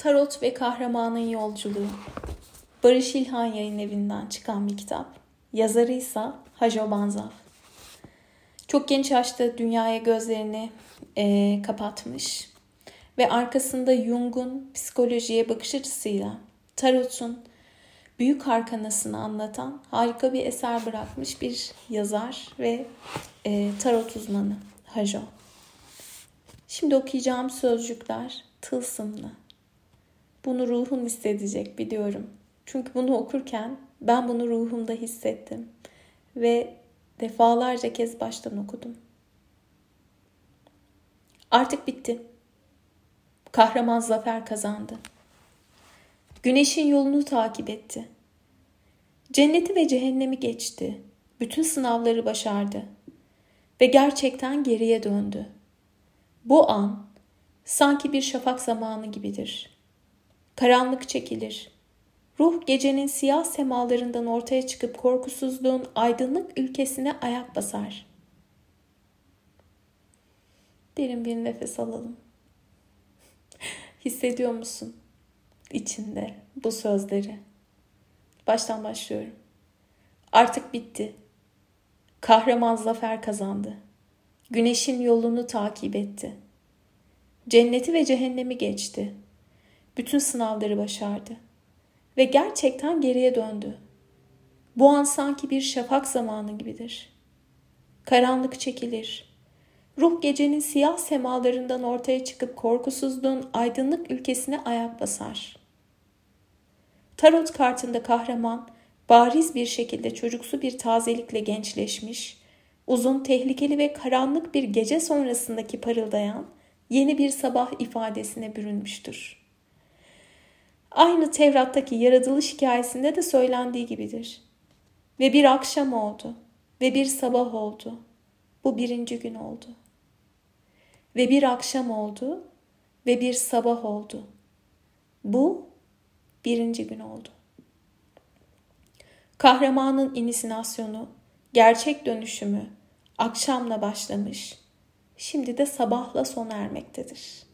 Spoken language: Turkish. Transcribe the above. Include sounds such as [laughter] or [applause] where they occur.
Tarot ve Kahramanın Yolculuğu Barış İlhan Yayın Evi'nden çıkan bir kitap. Yazarı ise Hajo Banzaf. Çok genç yaşta dünyaya gözlerini e, kapatmış ve arkasında Jung'un psikolojiye bakış açısıyla Tarot'un büyük arkanasını anlatan harika bir eser bırakmış bir yazar ve e, tarot uzmanı Hajo. Şimdi okuyacağım sözcükler tılsımlı. Bunu ruhun hissedecek biliyorum. Çünkü bunu okurken ben bunu ruhumda hissettim ve defalarca kez baştan okudum. Artık bitti. Kahraman zafer kazandı. Güneşin yolunu takip etti. Cenneti ve cehennemi geçti. Bütün sınavları başardı ve gerçekten geriye döndü. Bu an sanki bir şafak zamanı gibidir. Karanlık çekilir. Ruh gecenin siyah semalarından ortaya çıkıp korkusuzluğun aydınlık ülkesine ayak basar. Derin bir nefes alalım. [laughs] Hissediyor musun içinde bu sözleri? Baştan başlıyorum. Artık bitti. Kahraman zafer kazandı. Güneşin yolunu takip etti. Cenneti ve cehennemi geçti. Bütün sınavları başardı. Ve gerçekten geriye döndü. Bu an sanki bir şafak zamanı gibidir. Karanlık çekilir. Ruh gecenin siyah semalarından ortaya çıkıp korkusuzluğun aydınlık ülkesine ayak basar. Tarot kartında kahraman bariz bir şekilde çocuksu bir tazelikle gençleşmiş, uzun, tehlikeli ve karanlık bir gece sonrasındaki parıldayan yeni bir sabah ifadesine bürünmüştür. Aynı Tevrat'taki yaratılış hikayesinde de söylendiği gibidir. Ve bir akşam oldu ve bir sabah oldu. Bu birinci gün oldu. Ve bir akşam oldu ve bir sabah oldu. Bu birinci gün oldu. Kahramanın inisinasyonu, gerçek dönüşümü akşamla başlamış. Şimdi de sabahla sona ermektedir.